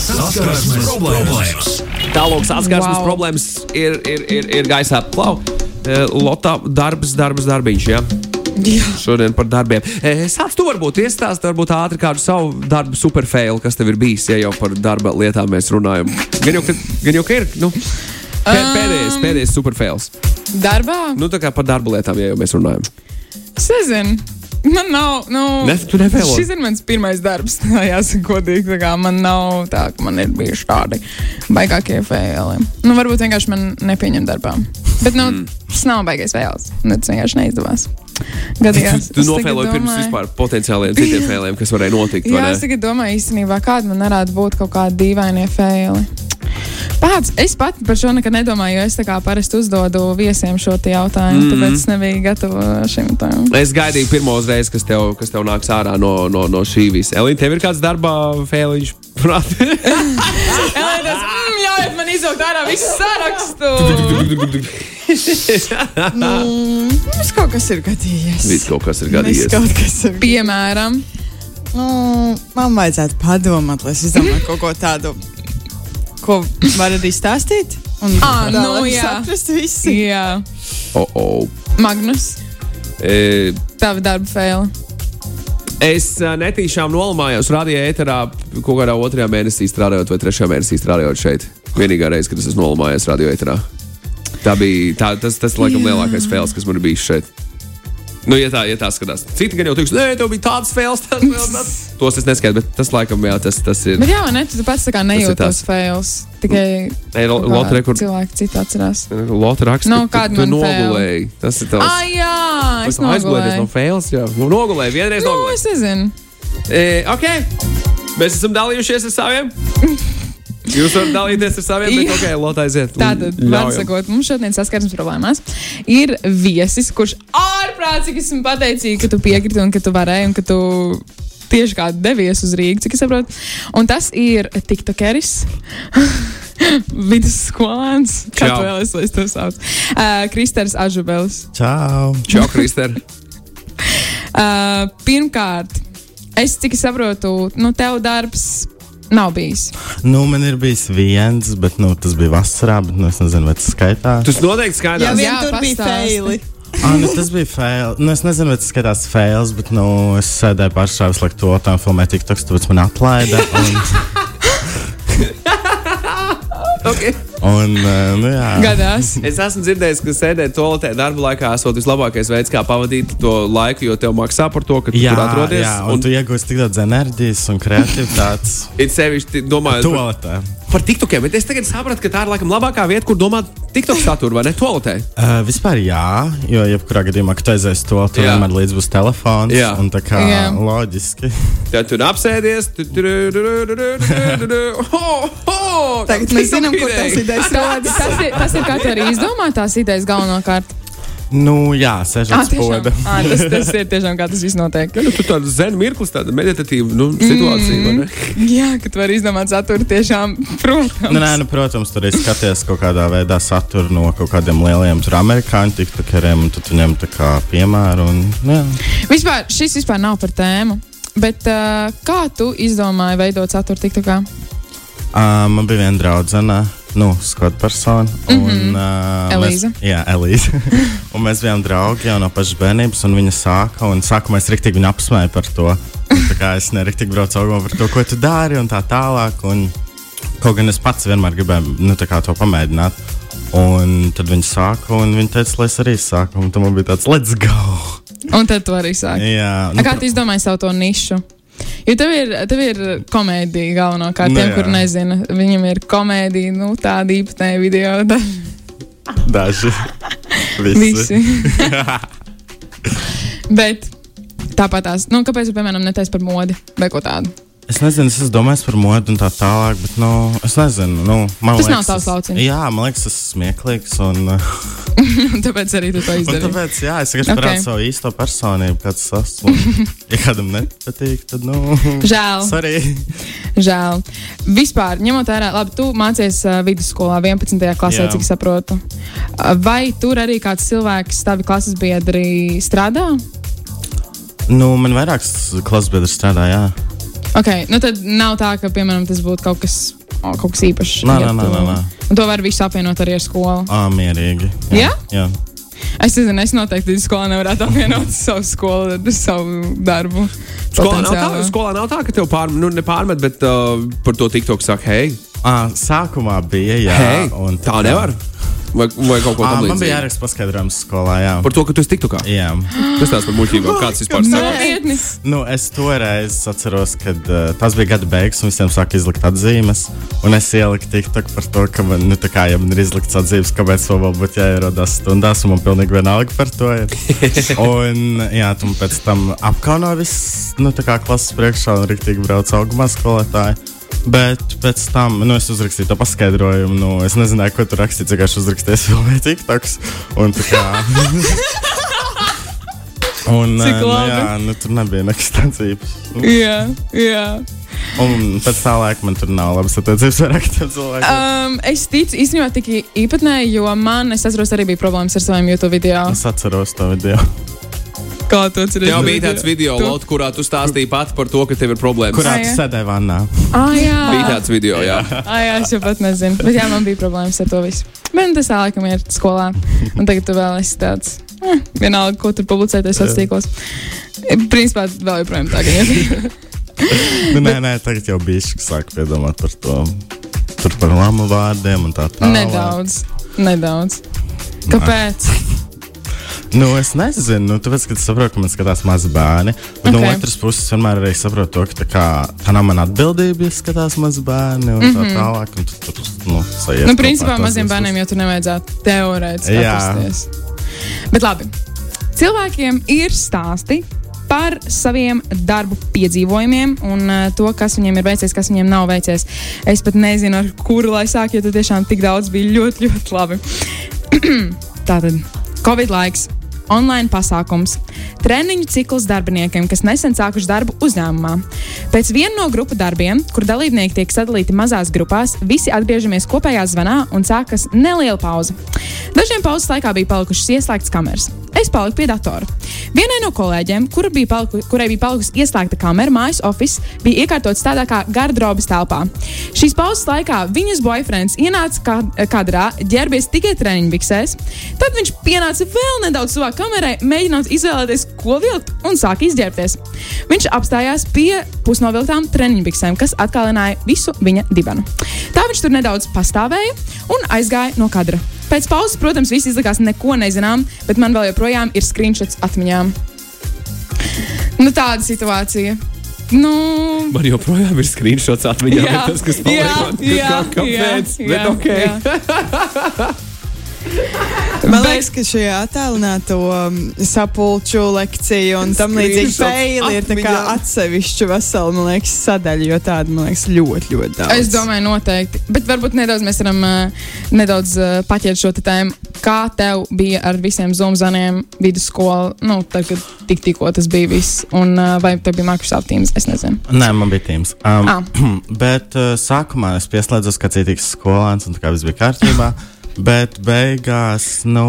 Saskarsmes problēmas. Tālāk saskarsmes Wow. problēmas ir, ir, ir, ir gaisā. Klau, eh, Lotā darbs, darbs, darbiņš. Ja? Jā. Šodien par darbiem. Eh, Sāc tu varbūt iestāst, varbūt ātri kādu savu darbu superfailu, kas tev ir bijis, ja jau par darba lietām mēs runājam. Gan jau, ka, gan jau ka ir nu, pē, pēdējais, pēdējais superfails. Darbā? Nu, tā kā par darba lietām, ja jau mēs runājam. Es nezinu. Man nav, nu, Ne, tu nevēlo? šis ir mans pirmais darbs. Jāsaka, godīgi. Man nav tā, ka man ir bijuši tādi baigākie faili. Nu, varbūt vienkārši man nepieņem darbā. Bet, nu, Mm. tas nav baigais fails. Nu, Tas vienkārši neizdevās. Gadījās. Tu, tu nofēloji pirms domāju- vispār potenciāliem citiem failiem, kas varēja notikt. Jā, es tagad domāju, īstenībā, kāda man varētu būt kaut kāda dīvaina faili. Pats, es pat par šo nekad nedomāju, jo es tā kā parasti uzdodu viesiem šo jautājumu, mm tāpēc es nebiju gatava šim tam. Es gaidīju pirmo reizi, kas tev, kas tev nāks ārā no, no, no šī visa. Elīna, tev ir kāds darbā failiņš? Prāt? Elēdas, mm, ļaujiet man izaugt ārā visu sarakstu! Mums kaut kas ir gadījies. Viss kaut kas ir Viss gadījies. kaut kas ir. Piemēram, Nu, man vajadzētu padomāt, lai es izdomātu kaut ko tādu, ko var arī stāstīt. Un Ā, tā, nu jā. saprast visi. jā, Oh, oh. Magnus, E, tava darba faila. es ā, netīšām nolamājos rādījā ēterā kaut kādā otrajā mēnesī strādājot vai trešajā mēnesī strādājot šeit. Vienīgā reize, kad es esmu nolamājies radio ēterā. Tā bija tā, tas, tas laikam lielākais fails, kas man bijis šeit. Nu, ja tā, ja tā skatās. Citi gan jau teiks, nē, tev bija tāds fails, tāds fails. tāds." Tos es neskaitu, bet tas laikam, jā, tas, tas ir. Bet jā, ne, tu pats tā kā nejūti tos fails. Tikai kā Lotte, re, kur- cilvēki citi atcerās. Lotte raksta, Nu, ka tu fail? nogulēji. Tas ir tavs. Ah, jā, es aizgulējies no fails, jā. Nu, nogulēji, vienreiz Nu, nogulēji. es nezinu. E, ok, mēs esam dalījušies ar saviem. Jūs varat dalīties ar saviem, bet ok, Lotte aiziet. Tātad, var sakot, mums šodien saskarsmes problēmās ir viesis, kurš ārprātīgi esmu pateicīga, ka tu piekriti un ka tu varēji un ka tu tieši kā devies uz Rīgas, cik es saprotu. Un tas ir TikTokeris. Vidusskolēns, kā tu vēl esi, lai es to sauc. Uh, Kristers Ažubelis. Čau! Čau, Krister. Uh, pirmkārt, es cik es saprotu, nu, tev darbs nav bijis. Nu, man ir bijis viens, bet nu, tas bija vasarā, bet nu, es nezinu, vai tas skaitās. Tas noteikti Jā, skaidrs. vien Jā, tur bija pastāsti. faili. Ah, nu, tas bija fails. Nu, es nezinu, vai tas skaitās fails, bet nu, es sēdēju pašā visu laiku to tā filmēju TikToks, tāpēc man atlaida. Un, un, uh, nu, jā. Gadās. Es esmu dzirdējis, ka sēdēt toaletē darba laikā esot vislabākais veids, kā pavadīt to laiku, jo tev maksā par to, ka tu Jā, tur atrodies. jā, un, un tu iegūsi tik daudz enerģijas un kreativitātes. it sevišķi domājot par, Toaletē. par par tiktokiem. Bet es tagad sapratu, ka tā ir laikam labākā vieta, kur domāt tiktok saturu vai ne? Toaletē. Uh, vispār jā, jo jebkurā gadījumā, kad aizies to, tur vienmēr līdzi būs telefons. Jā. Un tā kā jā. loģiski. Tad tur apsēdies. Tagad mēs zinām, kur tās idejas rodas. Tas ir, tas ir katra izdomātās idejas galvenokārt. Nu, jā, tiešām? poda. Ah, tas, tas ir tiešām kā tas viss notiek. Ja, nu, tu tāda zen mirklis, tāda meditatīva nu, situācija. vai ne? Jā, ka tu vari izdomāt saturu tiešām, protams. Nu, nē, nu, protams, tur ir skaties kaut kādā veidā saturu no kaut kādiem lieliem tur amerikāņu tiktokeriem, un tu viņam tā kā piemēru. Un, jā. Vispār, šis vispār nav par tēmu. Bet uh, kā tu izdomāji veidot saturu TikTokā? Uh, man bija viena draudzene, nu, skatu persona. Un, Mhm. uh, Elīza. Mēs, jā, Elīza. un mēs bijām draugi jau no pašas bērnības, un viņa sāka, un sākumā es rīktīgi viņu apsmēju par to. Un es neriktīgi braucu augumā par to, ko tu dari, un tā tālāk. Un, kaut gan es pats vienmēr gribēju nu, to pamēģināt. Un tad viņi sāka, un viņi teica, lai es arī sāku. Un tad man bija tāds, let's go! Un tad tu arī sāki. Jā, Nu, kā tu izdomāji savu to nišu? Jo tev ir, tev ir komēdija galvenokārt, Nu, tiem, kur nezina. Viņam ir komēdija, nu, tāda īpatnēja video. Da, daži. Visi. visi. Bet tāpat tās, nu, kāpēc, piemēram, netaisi par modi vai ko tādu? Es nezinu, es domājis par modi un tā tālāk, bet nu, es nezinu. Nu, man Tas nav liekas, tavs tas- lauciņš. Jā, man liekas, tas ir smieklīgs. Un, Tāpēc arī tu to un izdarīji. tāpēc, jā, es vienkārši Ok. okay. parādīju savu īsto personību, kāds es esmu. Un, Ja kādam nepatīk, tad, nu, Žēl. sorry. Žēl. Vispār, ņemot vērā, labi, tu mācies uh, vidusskolā 11. klasē, Jā. cik saprotu. Uh, vai tur arī kāds cilvēks, tavi klases biedri, strādā? Nu, man vairākas klases biedri strādā, jā. Okay, nu tad nav tā, ka, piemēram, tas būtu kaut kas, o, kaut kas īpašs. Nē, nē, nē, nē. Un to var visu apvienot arī ar skolu. Ā, mierīgi. Jā? Jā. Es nezinu, es noteikti skolā nevarētu apvienot savu skolu ar savu darbu. Skolā nav, tā, skolā nav tā, ka tev pārmet, nu, nepārmet, bet uh, par to TikTok saka, hei, Ā, sākumā bija, jā. hei un tā nevar. Vai, vai kaut ko tādu man bija jāraksta paskaidrojums skolā, jā. Par to, ka tu esi TikTokā. Jā. Kas tās par muļķībām? Kāds vispār? Nopietni. Nu, es toreiz atceros, ka uh, tas bija gada beigas, un visiem sāka izlikt atzīmes. Un es ieliku TikTok par to, ka man, nu, kā, ja man ir izlikts atzīmes, kāpēc man vēl būtu jāierodās stundās, un man pilnīgi vienalga par to ir. un, jā, tu man pēc tam apkauno viss, nu, tā kā klases priekšā, un rīktīgi brauc augumā skolotāji. Bet pēc tam nu, es uzrakstīju to paskaidrojumu. Nu, es nezināju, ko tur rakstīt. Es vienkārši uzrakstīju, filmēju TikToks. Un, kā, un, Cik nu, labi. jā, nu, tur nebija nekas tāds īpašs. Jā, jā. Un pēc tā laika man tur nav labas attiecības ar tiem cilvēkiem. Um, es ticu īstenībā tik īpatnēji, jo man, es atceros, arī bija problēmas ar saviem YouTube video. Es atceros to video. Kā tu atceries? Tev bija tāds video, Tu- Lot, kurā tu stāstīji pati par to, ka tev ir problēmas. Kurā tu jā. sēdēji vannā? Ah, jā. Bija tāds video, jā. Ah, jā, es jau pat nezinu. Bet jā, man bija problēmas ar to visu. Bet nu, tas tā laikam ir skolā. Un tagad tu vēl esi tāds. Eh, vienalga, ko tur publicēties sociālos tīklos. Principā vēl joprojām tā, ka ir. Nu, nē, nē, tagad jau bija šis, kas sāk piedomāt par to. Tur par lamu vārdiem un tā tālāk. Nedaudz. Nedaudz. Kāpēc? Nu, es nezinu, nu, tāpēc, ka es saprotu, ka man skatās mazi bērni. Bet okay. no otras puses, vienmēr arī saprotu, to, ka tā, kā, tā nav mana atbildība, ja skatās mazi bērni un tā tālāk. Un tu, tu, nu, sajiet Nu, principā maziem bērniem jau tur nevajadzētu teorētiski atrasties. Bet labi. Cilvēkiem ir stāsti par saviem darbu piedzīvojumiem un uh, to, kas viņiem ir veicies, kas viņiem nav veicies. Es pat nezinu, ar kuru lai sāk, jo tur tiešām tik daudz bija ļoti, ļoti labi. Tātad, Covid laiks. Online pasākums, treniņu cikls darbiniekiem, kas nesen sākuši darbu uzņēmumā. Pēc viena no grupu darbiem, kur dalībnieki tiek sadalīti mazās grupās, visi atgriežamies kopējā zvanā un sākas neliela pauze. Dažiem pauzes laikā bija palikušas ieslēgtas kameras. Es paliku pie datora. Vienai no kolēģiem, kura bija paliku, kurai bija palikusi ieslēgta kamera, mājas office, bija iekārtots tādā kā garderobas telpā. Šīs pauzes laikā viņas boyfriends ienāca kadrā, ģērbies tikai treniņbiksēs. Tad viņš pienāca vēl nedaudz tuvāk kamerai, mēģinot izvēlēties, ko vilkt, un sāka izģērbties. Viņš apstājās pie pusnovilktām treniņbiksēm, kas atkalināja visu viņa dibenu. Tā viņš tur nedaudz pastāvēja un aizgāja no kadra. Pēc pauzes, protams, viss izlikās neko nezinām, bet man vēl joprojām ir screenshots atmiņām. Nu, tāda situācija. Nu, Man joprojām ir screenshots atmiņā. Jā, bet Tas, kas paliek, jā, jā, kā- kāpēc? jā, Bet jā, ok. jā. Man liekas, ka šajā attēlināto um, sapulču lekciju un tam līdzīgi spēli ir atsevišķa vesela, man liekas, sadaļa, jo tāda, man liekas, ļoti, ļoti daudz. Es domāju, noteikti. Bet varbūt nedaudz mēs varam uh, nedaudz uh, paķert šo tēmu. Kā tev bija ar visiem zumzaniem vidusskolā? Nu, tad, kad tik, tikko tas bija viss. Un uh, vai tev bija Microsoft Teams? Es nezinu. Nē, man bija tīms. Um, Ah. bet uh, sākumā es pieslēdzos kā citīgs skolēns, un tā kā viss bija kārtībā. Bet beigās, nu,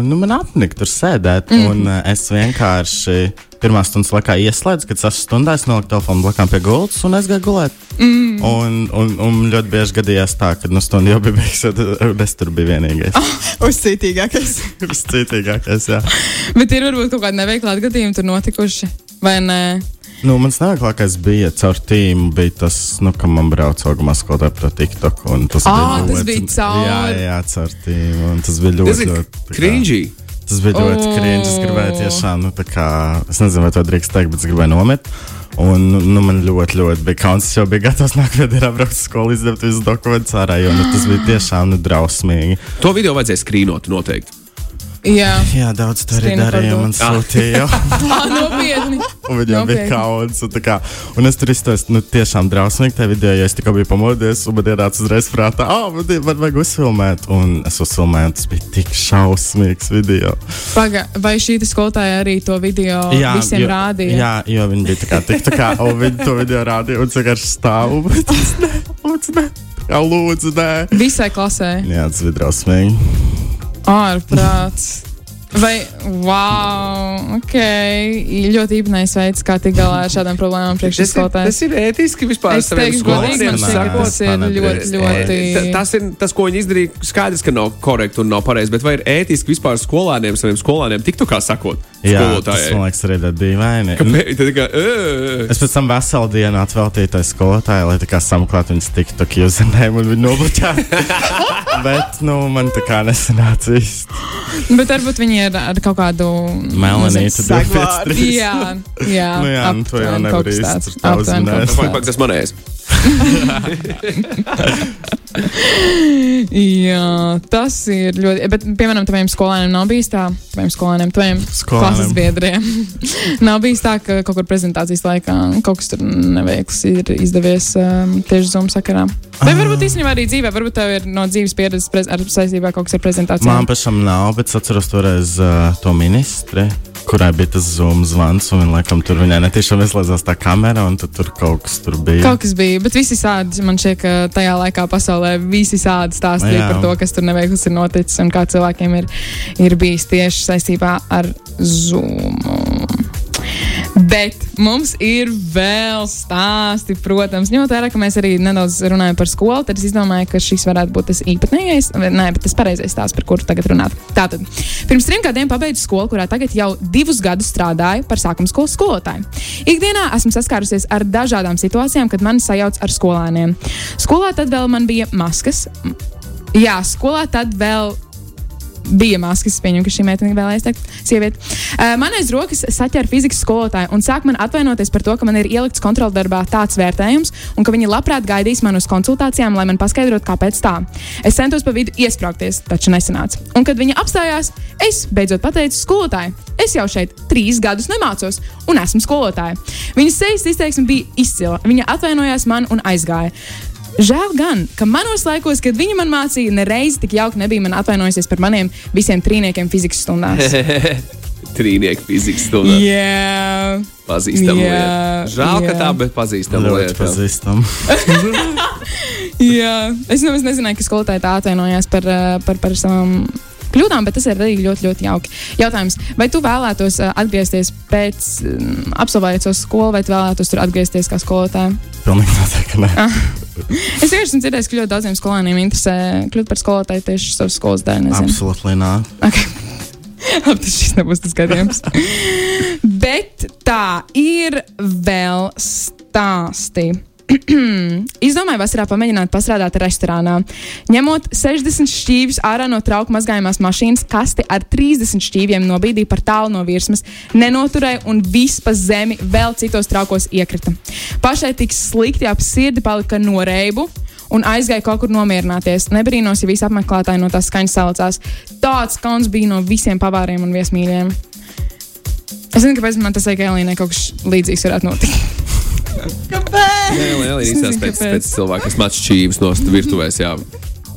nu man apnika tur sēdēt. Mm. Un uh, es vienkārši pirmā stundas laikā ieslēdzu, kad es noliku telefonu blakām pie gultas un es gāju gulēt. Mm. Un, un, un ļoti bieži gadījās tā, ka no stundas jau bija beigusies, un es tur biju vienīgais. Uzcītīgākais. Viscitīgākais, jā. Bet ir varbūt kaut kādi neveiklāti gadījumi tur notikuši. Vai ne? Nu, mans neveiklākais bija caur tīmu, bija tas, nu, ka man brauca augumā skolotāja par TikTok. un Tas Ā, bija tas bija caur- Jā, jā, caur tīmu. un Tas bija ļoti, ļoti cringy. Tas bija ļoti O. cringe. Es gribēju tiešām, nu, tā kā, es nezinu, vai to drīkst teikt, bet es gribēju nomirt. Un nu, man ļoti, ļoti bija kauns. Es jau biju gatavs nākamajā dienā braukt uz skolu, izdevumu visus dokumentus ārā, jo nu, tas bija tiešām nu, drausmīgi. To video vajadzēja skrīnot noteikti. Jā, Jā, daudz to arī darīja. to. Man sūtīja. tā nopietni. Viņam bija kauns. Un, tā kā, un es tur izturēju nu, tiešām drausmīgi tajā video, jo es tikko biju pamodies. Un man ienāca uzreiz prātā, ah, oh, man, man vajag uzfilmēt. Un es uzfilmēju, tas bija tik šausmīgs video. Paga, vai šī skolotāja arī to video visiem jo, rādīja? Jā, jo viņi bija tā kā, tik, tā kā un viņi to video rādīja. Un vienkārši stāvu. Lūdzu. Jā, lūdzu, nē. Visai klasē. Jā, tas bija drausmīgi. Ārprāts. Vai, wow, ok. Ļoti īpnējs veids, kā tikt galā ar šādām problēmām Tas ir, priekšskolotājiem. tas ir ētiski vispār. Es saviem teikšu, godīgi, skolēniem man sakot. tas ir ļoti, ļoti. Ta- Tas ir tas, ko viņi izdarīja. Skaidrs, ka nav korekti un nav pareizi. Bet vai ir ētiski vispār skolēniem, saviem skolēniem, tiktu kā sakot, Jā, tas man liekas, arī ir dīvaini. Kāpēc? Tad tikai, "Ē, Es pēc tam veselu dienu atveltīju tai skolotājai, lai tā kā sameklētu viņas TikTok username un viņu nobloķētu. Bet, nu, man tā kā nesanāca īsti. Bet varbūt viņi ir ar kaut kādu. Melanītu. 253. Jā, jā. Nu jā, nu to jau aptuveni nevar Aptuveni vai tas manējais? Jā, tas ir ļoti. Bet, piemēram, taviem skolēniem nav bijis tā, taviem skolēniem, taviem Skolēniem. klases biedriem. nav bijis tā, ka kaut kur prezentācijas laikā kaut kas tur neveikls ir izdevies um, tieši Zoom sakarā. Vai varbūt īstenībā arī dzīvē, varbūt tev ir no dzīves pieredzes saistībā kaut kas ar prezentācijām. Man pašam nav, bet es atceros toreiz uh, to ministri, kurai bija tas Zoom zvans, un laikam tur viņai netiešām ieslēdzās tā kamera, un tur kaut kas tur bija. Kaut kas bija, bet visi sādi, man šķiet, ka tajā laikā pasaulē visi sādi stāstīja par to, kas tur neveikls ir noticis un kā cilvēkiem ir, ir bijis tieši saistībā ar Zoom. Bet mums ir vēl stāsti, protams, ņemot vērā, ka mēs arī nedaudz runājam par skolu, tad es domāju, ka šis varētu būt tas īpatnējais, nē, bet tas pareizais stāsts, par kuru tagad runāt. Tātad, pirms trim gadiem pabeidzu skolu, kurā tagad jau divus gadus strādāju par sākuma skolas skolotāju. Ikdienā esmu saskārusies ar dažādām situācijām, kad mani sajauc ar skolēniem. Skolā tad vēl man bija maskas. Jā, skolā tad vēl bija maskas. Pieņemu, ka šī meitene vēlējās teikt, sieviete. Uh, man aiz rokas saķēra fizikas skolotāja un sāk man atvainoties par to, ka man ir ielikts kontroldarbā tāds vērtējums, un ka viņi labprāt gaidīs man uz konsultācijām, lai man paskaidrotu, kāpēc tā. Es centos pa vidu iesprāgties, taču nesanāca. Un, kad viņa apstājās, es beidzot pateicu skolotāju. Es jau šeit trīs gadus nemācos, un esmu skolotāja. Viņas sejas izteiksme bija izcila. Viņa atvainojās man un aizgāja. Žēl gan, ka manos laikos, kad viņa man mācīja, nereiz tik jauki nebija man atvainojusies par maniem visiem trīniekiem fizikas stundās. Trīnieki fizikas stundā. Jā, Pazīstama Jā, lieta. Žēl, ka jā. tā, bet pazīstama Ļoti lieta. pazīstam. jā. Es nemaz nezināju, ka skolotāji tā atvainojās par, eh, par, par savām kļūdām, bet tas ir arī ļoti, ļoti jauki. Jautājums, vai tu vēlētos eh, atgriezties pēc mm, absolvējot savu skolu, vai tu vēlētos tur atgriezties kā skolotāja? Pilnīgi noteikti. Es vienkārši esmu dzirdējis, ka ļoti daudziem skolēniem interesē kļūt par skolotāju tieši savas skolas dēļ. Absolūti nē. Okay. Labi, tas šis nebūs tas gadījums. Bet tā ir vēl stāsti. Izdomāju vasarā pamēģināt pastrādāt restorānā. Ņemot 60 šķīvjus ārā no trauku mazgājumās mašīnas, kasti ar 30 šķīvjiem nobīdīja par tālu no virsmas, nenoturēja un viss pa zemi vēl citos traukos iekrita. Pašai tik slikti ap sirdi palika no reibu. Un aizgāja kaut kur nomierināties. Nebrīnos, ja visi apmeklētāji no tās skaņas saucās. Tāds kauns bija no visiem pavāriem un viesmīļiem. Es nezinu, kāpēc man tas Elīnai kaut kas līdzīgs varētu notikt. Kāpēc? Jā, jā, Es īstenībā nezinu, pēc, pēc cilvēka, kas mačs čīvs no virtuvēs. Jā.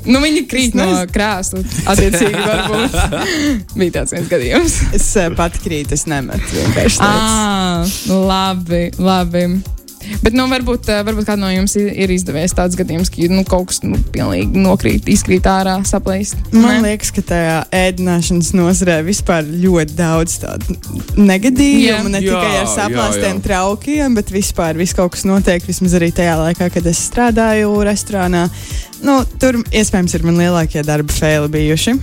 Nu, viņi krīt no krēsla. Attiecīgi, varbūt bija tāds viens gadījums. Es uh, pat krītu, es nemetu. Ah, labi, labi. Bet, nu, varbūt, eh, varbūt kādam no jums ir izdevies tāds gadījums, ka nu, kaut kas nu, pilnīgi nokrīt, izkrīt ārā, saplēst. Man liekas, ka tajā ēdināšanas nozarē vispār ļoti daudz tādu negadījumu. Jā. Ne Jā, tikai ar jā, saplāstiem jā. traukiem, bet vispār viss kaut kas notiek. Vismaz arī tajā laikā, kad es strādāju restorānā. Nu, tur iespējams ir man lielākie darba faili bijuši.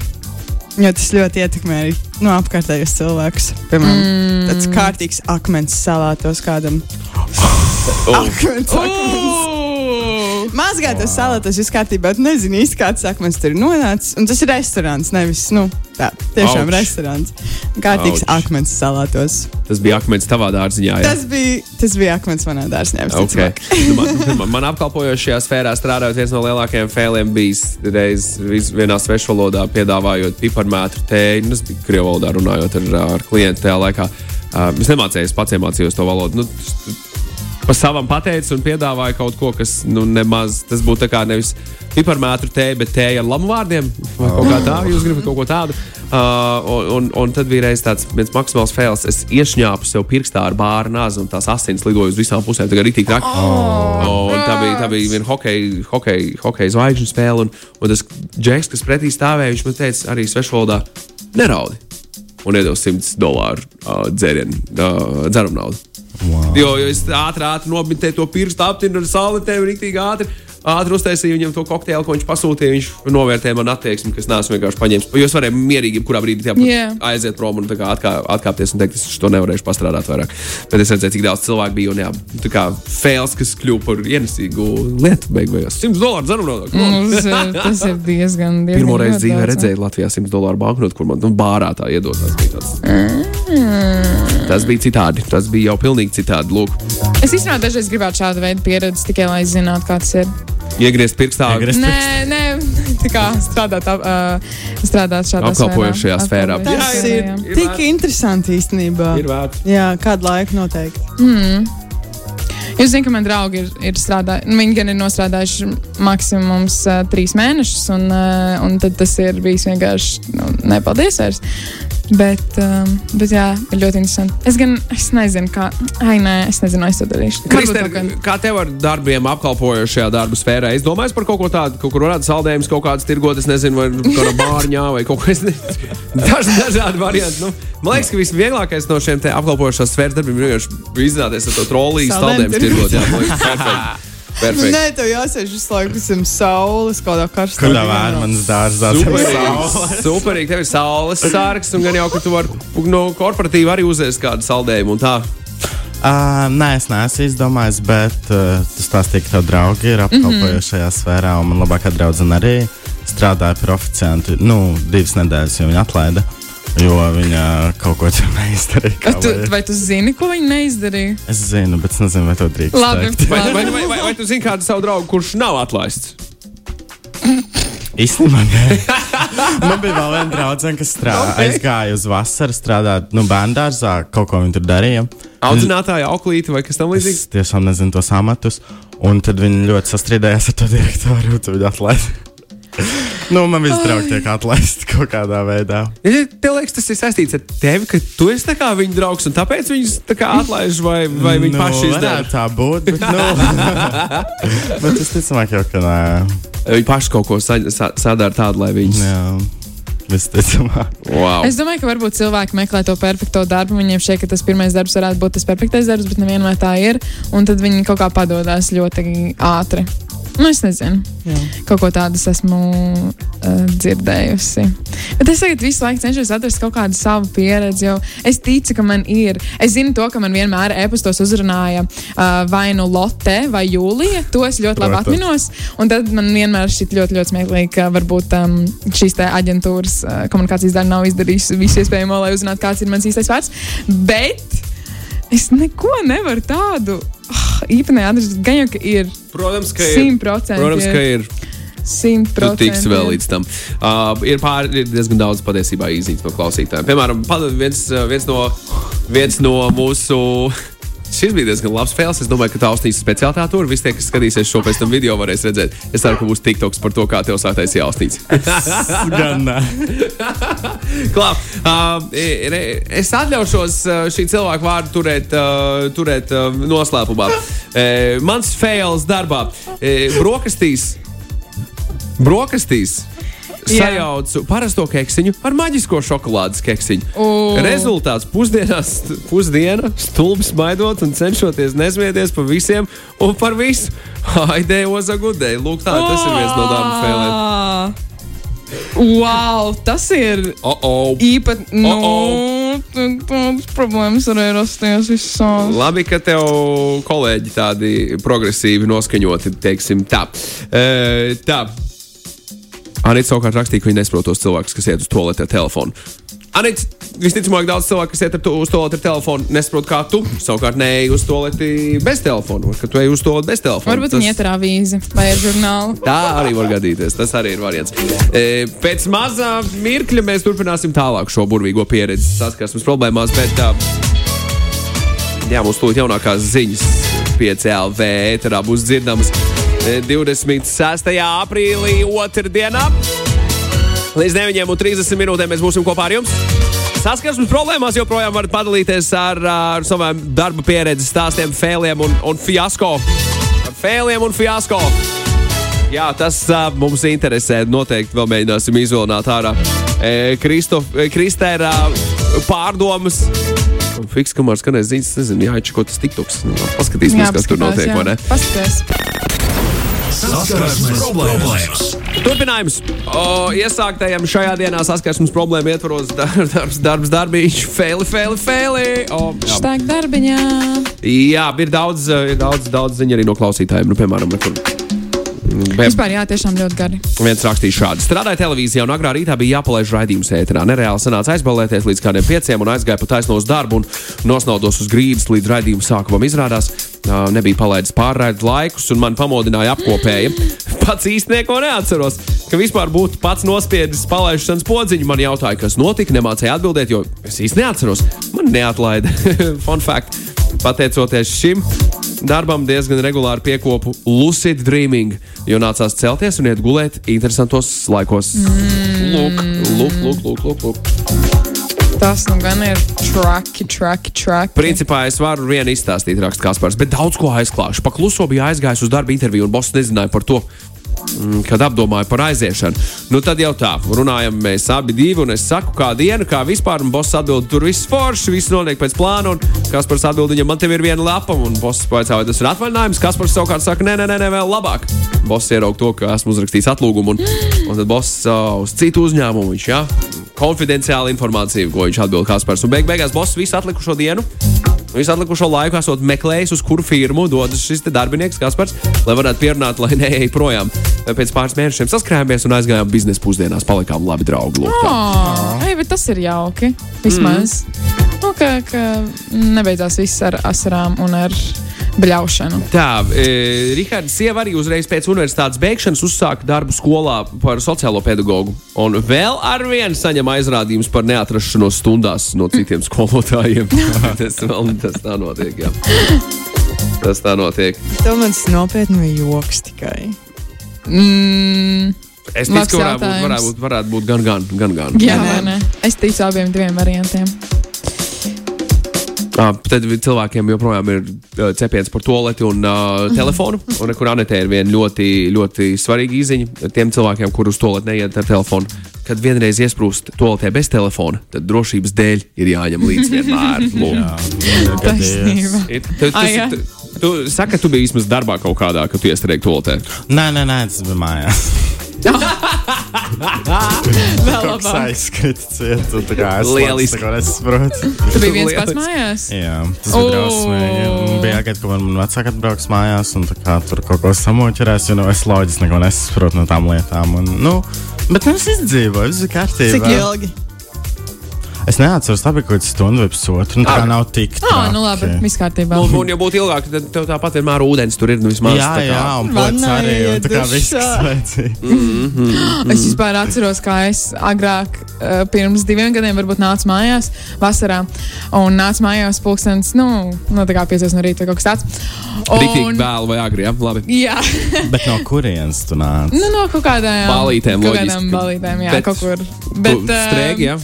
Jo tas ļoti ietekmē arī nu, apkārtējos cilvēkus. Piemēram, mm. tāds kārtīgs akmens salātos kādam. Akmens, akmens. Mazgātos salātos viss kārtībā, bet nezinu īsti, kāds akmens tur ir nonācis. Un tas ir restorāns, nevis, nu, tā, tiešām Auč. restorāns. Kārtīgs Auč. akmens salātos. tas bija akmens tavā dārziņā. Jā. Tas bija, tas bija akmens manā dārzā. Okay. Nu, man, man, man apkalpojošajā sfērā strādājot, viens no lielākajiem fēliem bija reiz vienā svešvalodā piedāvājot piparmētru tēju. Nu, es biju krievu valodā runājot ar, ar klientu tajā laikā. Uh, es nemācījos, pats iemācījos to valodu. Nu, Pa savam pateicu un piedāvāju kaut ko, kas nu, nemaz tas būtu tā kā nevis piparmētru tēja, bet tēja ar lamu vārdiem. Vai kaut kā tā, jūs gribat kaut ko tādu. Uh, un, un, un tad bija reiz tāds viens maksimāls fails. Es iešņāpu sev pirkstā ar bāru nāzi un tās asins lidoja uz visām pusēm. Tā rītīgi traki. Oh, un tā bija, tā bija viena hokeja, hokeja, hokeja zvaigžņu spēle. Un, un tas džeks, kas pretī stāvēja, viņš man teica arī svešvalodā, neraudi. un iedeva 100 dolāru uh, dzērienu, uh, dzerumu naudu. Wow. Jo, jo es ātri, ātri nomitēju to pirkstu aptinu ar saulētēm, rīktīgi ātri. Ātri uztaisīju viņam to kokteili, ko viņš pasūtīja. Viņš novērtēja man attieksmi, kas nesmu vienkārši paņēmis. Jo es varēju mierīgi, kurā brīdī Jā. aiziet prom un atkā, atkāpties un teikt, es to nevarēšu pastrādāt vairāk. Bet es redzēju, cik daudz cilvēku bija un jā, tā kā fails, kas kļuva par ienesīgu lietu beigās. 100 dolāru Tas ir, nodokli. tas ir diezgan. diezgan Pirmo reizi ļoti dzīvē daudz, redzēju Latvijā 100 dolāru banknotu, kur man nu, bārā tā iedod. Tas bija, tāds, Mm. tas bija citādi. Tas bija jau pilnīgi citādi. Lūk, Es īstenībā dažreiz gribētu šādu veidu pieredzi tikai lai zinātu, kāds ir. Iegriezt pirkstā. Iegriezt Nē, nē, tā kā strādāt, ap, uh, strādāt šādā Apkalpojošajā sfērā. Tas ir ir tik vērts. interesanti īstenībā. Ir vērts. Jā, kādu laiku noteikti. Jūs zināt, ka man draugi ir, ir strādājuši, nu, viņi gan ir nostrādājuši maksimums uh, trīs mēnešus, un, uh, un tad tas ir bijis vienkārši nu, nepaldies vairs. Bet, um, bet jā, ir ļoti interesanti. Es gan es nezinu, kā. Ai, nē, es nezinu, es to darīšu. Kristēn, kad- kā tev ar darbiem apkalpojošajā darba sfērā? Es domāju par kaut ko tādu, kaut kur varētu saldējumus kaut kādas tirgot, es nezinu, vai kādā bārņā vai kaut kas tāds - dažādi varianti. Nu, man liekas, ka visvieglākais no šiem apkalpojošās sfēras darbiem ir vienkārši izrādīties ar to Saldējumu saldējumus tirgot. Jā, man liekas, perfekti. Perfekti. nē, tev jāsēž visu laiku zem saules, kādā karstā. Kurā vērmanas dārzā Superīgi, superīgi. Tev ir saules sārgs, un gan jau, ka tu vari no korporatīva arī uzēst kādu saldējumu. un tā. Uh, nē, es neesmu izdomājis, bet uh, tas stāstīja, ka tev draugi ir apkalpojušajā mm -hmm. sfērā, un man labākā draudzene arī strādāja par oficiantu. Nu, divas nedēļas jau viņa atlaida, jo viņa kaut ko tur neizdarīja. tu, vai tu zini, ko viņi neizdarīja? Es zinu, bet es nezinu, vai to drīkst. Labi. teikt. Vai, vai, vai, vai, vai tu zini kādu savu draugu, kurš nav atlaists? Īstenībā, nē. Man bija vēl viena draudzene, kas strādā, okay. aizgāja uz vasaru strādāt nu, bērnu dārzā, kaut ko viņa tur darīja. Audzinātāja, auklīte vai kas tam līdzīgs? Es tiešām nezinu tos amatus. Un tad viņi ļoti sastrīdējās ar to direktoru, un viņi atlaida. Nu, man viss draugi tiek atlaisti kaut kādā veidā. Ja tev liekas, tas ir saistīts ar tevi, ka tu esi kā viņa draugs, un tāpēc viņus tā kā atlaiž, vai, vai viņi nu, paši izdara? tā būt. Bet, nu, bet es ticamāk, jau, ka nē. Viņi paši kaut ko sa sa sadara tādu, lai viņus. Jā. Wow. Es domāju, ka varbūt cilvēki meklē to perfekto darbu. Viņiem šķiet, ka tas pirmais darbs varētu būt tas perfektais darbs, bet nevienmēr tā ir. Un tad viņi kaut kā padodas ļoti ātri. Nu, es nezinu. Jā. Kaut ko tādu es esmu uh, dzirdējusi. Bet es tagad visu laiku cenšos atrast kaut kādu savu pieredzi, jo es ticu, ka man ir. Es zinu to, ka man vienmēr e-pastos uzrunāja uh, vai nu Lotte vai Jūlija. To es ļoti labi atminos. Un tad man vienmēr šķiet ļoti, ļoti smieklīgi, ka varbūt um, šīs aģentūras uh, komunikācijas daļa nav izdarījusi visu iespējamo, lai uzzinātu, kāds ir mans īstais vārds. Bet es neko nevaru tādu oh, īpatnēji atrast. Gan jau, ir Protams, ka ir. simt procenti. Protams, ka ir. Simt Tu procenti. tiksi vēl līdz tam. Uh, ir, pār, ir diezgan daudz patiesībā īziņas no klausītājiem. Piemēram, viens, uh, viens, no, viens no mūsu. Šis bija diezgan labs spēles. Es domāju, ka tā ausnīs speciāli tā tur. Visi tie, kas skatīsies šo pēc tam video, varēs redzēt. Es ceru, ka būs TikToks par to, kā tev sāktais jāsnīc. Gan nē. Klā, uh, ir- es atļaušos uh, šī cilvēka vārdu turēt, uh, turēt uh, noslēpumā. Uh, mans fails darbā. Uh, brokastīs. Brokastīs. Sajaucu parasto keksiņu ar maģisko šokolādes keksiņu. O. Rezultāts pusdienās, pusdiena, stulbi smaidot un cenšoties nesmieties par visiem un par visu. Aidēja ozagudēji. Lūk, tā tas ir viens no darba. Ah! Wow, tas ir Oh, oh. īpaši. Nu, Oh, tādas problēmas arī rasties visās. Labi, ka tev kolēģi tādi progresīvi noskaņoti, teiksim tā. E, tā. Anita savukārt rakstīja, ka viņa nesaprot tos cilvēkus, kas iet uz to lietu ar telefonu. Anita, visticamāk, daudz cilvēku, kas iet to, uz to lietu ar telefonu, nesaprot, kā tu savukārt neej uz to lietu bez telefona, vai ka tu ej uz to bez telefona. Varbūt viņi iet ar avīzi vai ar žurnālu. Tā arī var gadīties. Tas arī ir variants. E, pēc mazā mirkļa mēs turpināsim tālāk šo burvīgo pieredzi saskarsmes problēmās. Bet, tā, jā, mums tūlīt jaunākās ziņas 5LV ēterā būs dzirdamas 26. aprīlī otrdienā. Līdz 9,30 minūtēm mēs būsim kopā ar jums. Saskarsmes problēmās joprojām varat padalīties ar, ar savām darba pieredzes stāstiem, fēliem un, un fiasko. Ar fēliem un fiasko. Jā, tas uh, mums interesē. Noteikti vēl mēģināsim izvilināt ārā. E, Kristēra pārdomas. Fiks, kamēr skanēs ziņas, nezinu, jāiečko tas tiktoks. Nu, paskatīsimies, kas tur notiek, vai ne? Paskaties. Saskarsmes problēmas. Turpinājums. O, iesāktajam šajā dienā saskarsmes problēmu ietvaros dar- darbs, darbs, darbīši, faili, faili, faili. O, jā. Štāk darbiņā. jā, ir daudz, eh, ir daudz, daudz ziņu arī no klausītājiem. Nu, piemēram, nekur. Be, Vispār, jā, tiešām ļoti gari. viens rakstīja šādi. Strādāja televīzijā, un agrā rītā bija jāpalaiž raidījums ēterā. Nereāli sanāca aizballēties līdz kādiem pieciem un aizgāja pa taisno uz darbu un nosnaudos uz grīdas līdz raidījuma sākumam. Izrādās, nebija palaidis pārraides laikus, un man pamodināja apkopēji. Pats īsti neko neatceros, ka vispār būtu pats nospiedis palaišanas podziņu. Man jautāja, kas notika, nemācīja atbildēt, jo es īsti neatceros. Man neatlaida. Fun fact. Pateicoties šim darbam, diezgan regulāri piekopu lucid dreaming, jo nācās celties un iet gulēt interesantos laikos. Lūk, lūk, lūk, lūk, lūk, lūk. Tas nu gan ir traki, traki, traki. Principā es varu vienu izstāstīt, raksta Kaspars, bet daudz ko aizklāšu. Pakluso bija aizgājis uz darba interviju, un boss nezināja par to. mm, Kad apdomāju par aiziešanu, nu tad jau tā, runājam mēs abi divi, un es saku, kā diena, kā vispār, un boss atbild, tur viss forši, viss notiek pēc plāna, un Kaspars atbild, viņam, man te ir viena lapa, un boss paicā, vai tas ir atvaļinājums, Kaspars savukārt saka, nē, nē, nē, nē vēl labāk. Boss ieraug to, ka esmu uzrakstījis atlūgumu, un, un tad boss uh, uz citu uzņēmumu, viņš, jā, konfidenciāla informācija, ko viņš atbild Kaspars, un beig beigās boss visu atlikušo dienu. Visu atlikušo laiku esot meklējis, uz kuru firmu dodas šis darbinieks, Kaspars, lai varētu pierunāt, lai neej projām. Pēc pāris mēnešiem saskrājāmies un aizgājām biznesa pusdienās. Palikām labi draugi. Lūk. Oh, ei, tas ir jauki. Vismaz. Mm. Nu, ka, ka nebeidzās viss ar asarām un ar bļaušanu. Tā, e, Rihards sieva arī uzreiz pēc universitātes beigšanas uzsāka darbu skolā par sociālo pedagogu. Un vēl ar vienu saņem aizrādījumus par neatrašanos stundās no citiem skolotājiem. tas vēl tas tā notiek. Jā. Tas tā notiek. Tev man tas nopietni bija joks tikai. Mm, Es ticu, ka varētu būt, varētu būt, varētu būt gan, gan, gan. gan. jā, Nē, nē. Es ticu abiem diviem variantiem. Ah, tad cilvēkiem joprojām ir uh, cepiens par toleti un uh, telefonu. Un nekur Anetē ir viena ļoti, ļoti svarīga izziņa tiem cilvēkiem, kurus tolet neiet ar telefonu. Kad vienreiz iesprūst toaletē bez telefona, tad drošības dēļ ir jāņem līdzi vienmēr. Lūk. Taisnība. Ir- Tu, tas, jā. tu, saki, ka tu biji vismaz darbā kaut kādā, kad tu iestrēgi toaletē. Nē, nē, nē, tas bija mājās. Vēl labāk. aizskaita ciet, un tā kā es Lieliski. tā kā nesaprotu. Tu biji viens pats mājās. Jā, tas bija drausmīgi. Un Bija jāgaida, ka man vecāki atbrauks mājās un tā kā tur kaut ko samoķerēs, jo nu, es loģiski neko nesaprotu no tām lietām. Un, nu, bet nu, es izdzīvoju, viss ir kārtībā. Cik ilgi? Es neatceros, tā bija kaut kāda stunda vai pusotra. Nu, tā kā nav tik tā. Ah, nu labi, viss kārtībā. Nu, un, ja būtu ilgāk, tad tev tāpat vienmēr ūdens tur ir. Nu, vismaz, Jā, tā kā- jā, un pocis arī. Un, tā kā viss, kas dušā. vajadzīgs. Es vispār atceros, kā es agrāk, uh, pirms diviem gadiem, varbūt nācu mājās vasarā. Un nācu mājās pulkstenis, nu, no tā kā 5 no rīta kaut kas tāds. Rītīgi vēlu vai agri. Jā, labi. Jā, Bet no kurienes tu nāc? nu, no kaut kādām Balītēm, Kaut loģiski. kādām balītēm, jā, Bet- Bet, kaut kur. Bet, ā, strēgi, jā.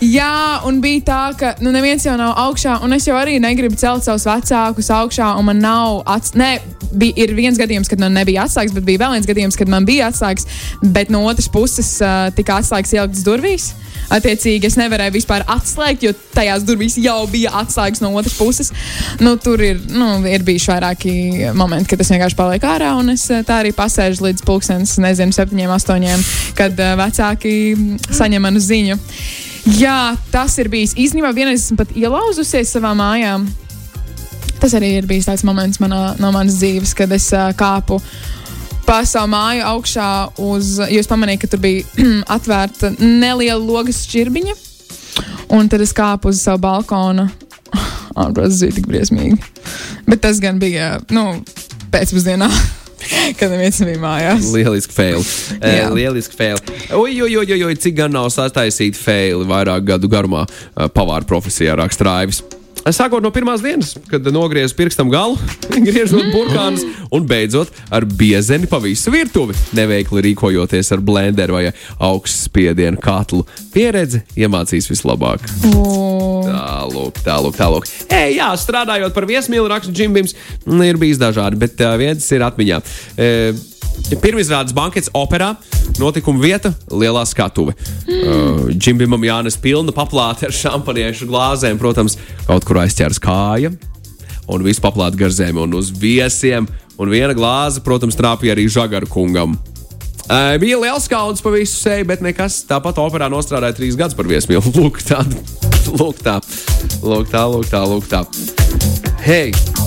Jā, un bija tā, ka nu, neviens jau nav augšā, un es jau arī negribu celt savus vecākus augšā, un man nav. Ats... Nē, bija, ir viens gadījums, kad man nebija atslēgas, bet bija vēl viens gadījums, kad man bija atslēgas, bet no otras puses uh, tika atslēgas ieliktas durvīs. Attiecīgi, es nevarēju vispār atslēgt, jo tajās durvīs jau bija atslēgas no otras puses. Nu, tur ir, nu, ir bijuši vairāki momenti, kad es vienkārši palieku ārā, un es uh, tā arī pasēžu līdz pulkstenes, nezinu, septiņiem, astoņiem, kad uh, vecāki saņem manu ziņu. Jā, tas ir bijis. Īstenībā vienreiz esmu pat ielauzusies savā mājā. Tas arī ir bijis tāds moments manā, no manas dzīves, kad es uh, kāpu pa savu māju augšā uz. Jūs pamanījāt, ka tur bija atvērta neliela logas šķirbiņa. Un tad es kāpu uz savu balkonu. Ārprāts bija tik briesmīgi. Bet tas gan bija nu, pēcpusdienā, kad neviens nebija mājās. Lieliski fail. Jā. Uh, lieliski fail. Oi, oi, oi, oi, oi, cik gan nav sastāstīti faili vairāk gadu garumā uh, pavāra profesijā raksta Raivis. Sākot no pirmās dienas, kad nogriezu pirkstam galu, griežot burkānus un beidzot ar biezeni pa visu virtuvi, neveikli rīkojoties ar blenderu vai augstspiedienu katlu. Pieredze iemācīs vislabāk. O, Tālāk, tālāk, tālāk. Ei, jā, strādājot par viesmīlu, rakstu džimbims, ir bijis dažādi, bet viens ir atmiņā. Uh, Pirmizrādes bankets operā notikuma vieta - lielā skatuve. Uh, Džimbimam Jānis pilna paplāte ar šampaniešu glāzēm, protams, kaut kur aizķers kāja. Un viss paplāte gar zemi un uz viesiem. Un viena glāze, protams, trāpīja arī Žagaru kungam. Uh, bija liels kauns pa visu seju, bet nekas. Tāpat operā nostrādāja trīs gadus par viesmīlu. Lūk, tā, lūk, tā, lūk, tā, lūk, tā, lūk, tā. Hei!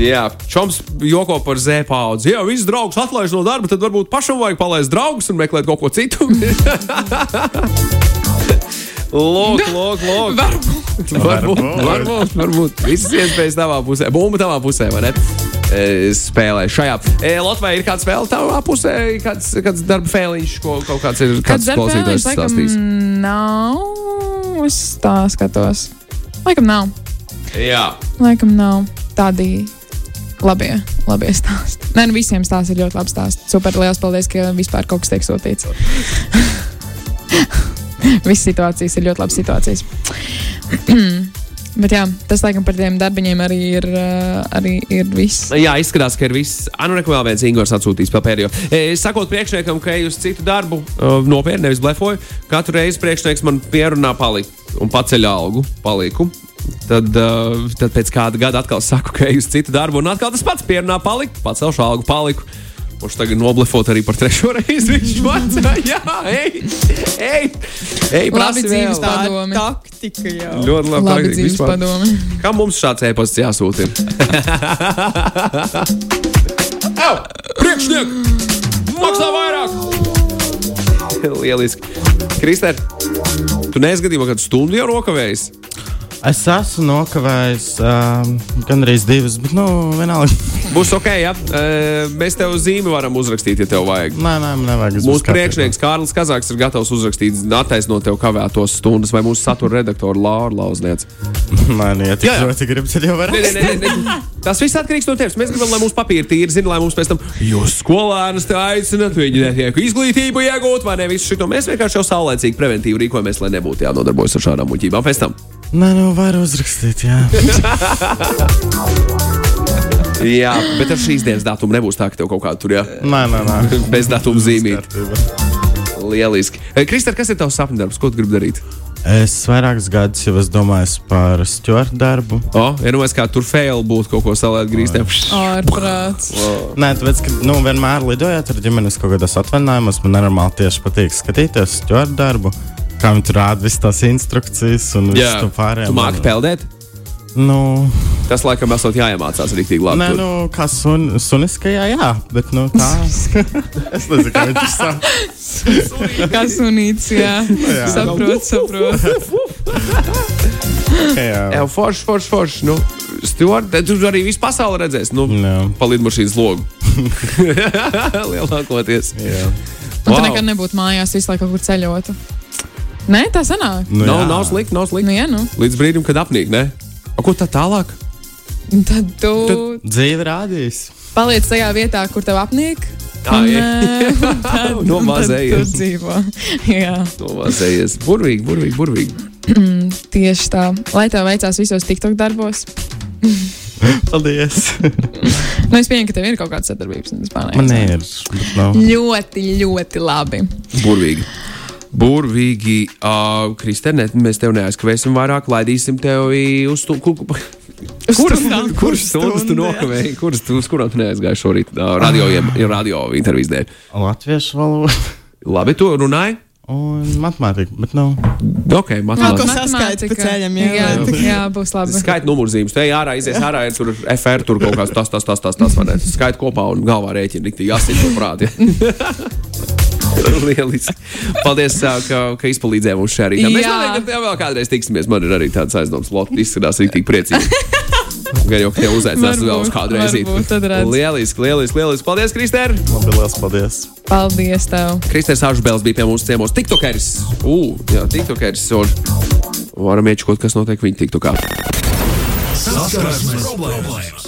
Jā, Čoms joko par Z paudzi. Jā, viss draugs atlaiž no darba, tad varbūt pašam vajag palaist draugus un meklēt kaut ko citu. Lūk, lūk, lūk. Varbūt. Varbūt, varbūt, varbūt. Visas iespējas tavā pusē. Bumba tavā pusē, vai ne? E, Spēlē šajā. E, Latvijā ir kāda spēle tavā pusē, kāds, kāds darba fēliņš, ko kaut kāds ir kāds klausītājs stāstījis. nav. Es tā skatos. Laikam nav. Jā. Laikam nav tādi labie, labie stāsti. Nē, nu visiem stāsti ir ļoti labi stāsti. Super, liels paldies, ka vispār kaut kas tiek sūtīts. Visas situācijas ir ļoti labas situācijas. Bet jā, tas laikam par tiem darbiņiem arī ir, uh, arī ir viss. Jā, izskatās, ka ir viss. Anu, neko vēl viens Ingūns atsūtījis pa pēdējo. E, sakot priekšniekam, ka eju uz citu darbu, uh, nopietni, nevis blefoju, katru reizi priekšnieks man pierunā palikt un paceļ algu, paliku. Tad, uh, tad pēc kāda gada atkal saku, ka eju uz citu darbu, un atkal tas pats pierunā palikt, pacelšu algu, paliku. Viņš tagad noblefot arī par trešo reizi. Viņš maksā, jā, ej, ej, ej Labi dzīves padomi. Taktika jau. Ļoti labi. Labi dzīves vispār. padomi. Kā mums šāds e-pasts jāsūta? Ew, Priekšniek! Maksā vairāk! Lieliski. Kristēr, tu neizgadījumā kādu stundu jau nokavējis? Es esmu nokavējis um, gandrīz divas, bet, nu, vienalga. Būs ok, ja E, mēs tev zīmi varam uzrakstīt, ja tev vajag. Nē, nē, nevajag. Mūsu priekšnieks Kārlis Kazaks ir gatavs uzrakstīt, attaisnot tev kavētos stundas, vai mūsu satura redaktora Laura Lauzniec. Man, ja tik Jā, jā. ļoti gribi, tad jau var. Nē, nē, nē, nē. Tas viss atkarīgs no tevis. Mēs gribam, lai mūsu papīri tīri zina, lai mums pēc tam jūs skolēnus te aicināt, viņi netiek izglītību iegūt, vai ne visu šo. Mēs vienkārši jau saulēcīgi preventīvi rīkojamies, lai nebūtu jānodarbojas ar šādām muļķībām pēc tam. Nē, nu, var uzrakstīt, jā. Jā, bet ar šīs dienas datumu nebūs tā, ka tev kaut kāda tur jā, Nē, nē, nē. bez datuma zīmīt. Kārtībā. Lieliski. Kristēn, kas ir tavs sapņu darbs? Ko tu gribi darīt? Es vairākus gadus jau esmu domājis par stūra darbu. O, ja nu mēs kā tur fail būtu kaut ko salēt grīstiem. Ārprāts. Nē, tāpēc, ka nu, vienmēr lidojot ar ģimenes kaut kādos atvaļinājumos, man nenormāli tieši patīk skatīties stūra darbu. Kā viņi tur rāda visas tās instrukcijas un visu to pārējo. tu māki peldēt. Nu, Tas laikam esot jāiemācās rīktīgi labi. nē, tur. nu, kā sun, suniskajā, jā, bet nu, tā. es nezinu, kā viņš to saka. Kā sunīts, jā. Jā. Saprot, saprot. Jā, forši, forši, forši. Nu, Stuart, tu arī visu pasauli redzēsi. Nu, Jā. pa lidmašīnas logu. Lielākoties. jā. Un tu nekad nebūtu mājās visu laiku kaut kur ceļotu. Nē, tā sanāk. Nu, nav, jā. nav slikti, nav Nu, slikti. jā, nu. Līdz brīdim, kad apnīk, ne? A, ko tā tālāk? Tad tu Dzīve rādīs. paliec tajā vietā, kur tev apnīk. Tā ir. eh, un tad- un Nomazējies. tad tu dzīvo. Jā, Novāzējies. Burvīgi, burvīgi, burvīgi. tieši tā. Lai tev veicās visos TikTok darbos. Paldies. Nu, es pieņemu, ka tev ir kaut kāda sadarbības. Man ir. Nu, Ļoti, ļoti labi. Burvīgi. Burvīgi, uh, Kristēne, mēs tev neaizkavēsim vairāk, laidīsim tevi uz to. Kur, kur, kuras stundām. kuras stundas tu jā. nokavēji? Kuras tu uz kurām tu neaizgāji šorīt? Uh, radio, radio intervijas dēļ. latviešu valoda Labi, tu runāji? un matemātika. Bet, nu, Ok, Kaut ko matemātikā. saskaiti pa ceļam, jā. jā, jā, būs labi. Skaita numurzīmes, te ārā izies ārā, ir tur FR, tur kaut kas tas, tas, tas, tas, tas, vai ne? Skaita kopā un galvā rēķina, asin to prāti. Lieliski. Paldies, ka, ka izpalīdzēji mums šajā rītā. Mēs noteikti tev vēl kādreiz tiksimies. Man ir arī tāds aizdoms, Lotte izskatās rītīgi priecīgi. Gan jau, ka tev uzaicinās vēl uz kādu reizi. Lieliski, lieliski, lieliski. Paldies, Kristēr! labi, liels paldies. Paldies tev. Kristērs Āžbēls bija pie mums ciemos. Tiktokeris! Ū, jā, tiktokeris. Un varam iečukot, kas notiek viņa tiktokā. Saskarsmes problēmas!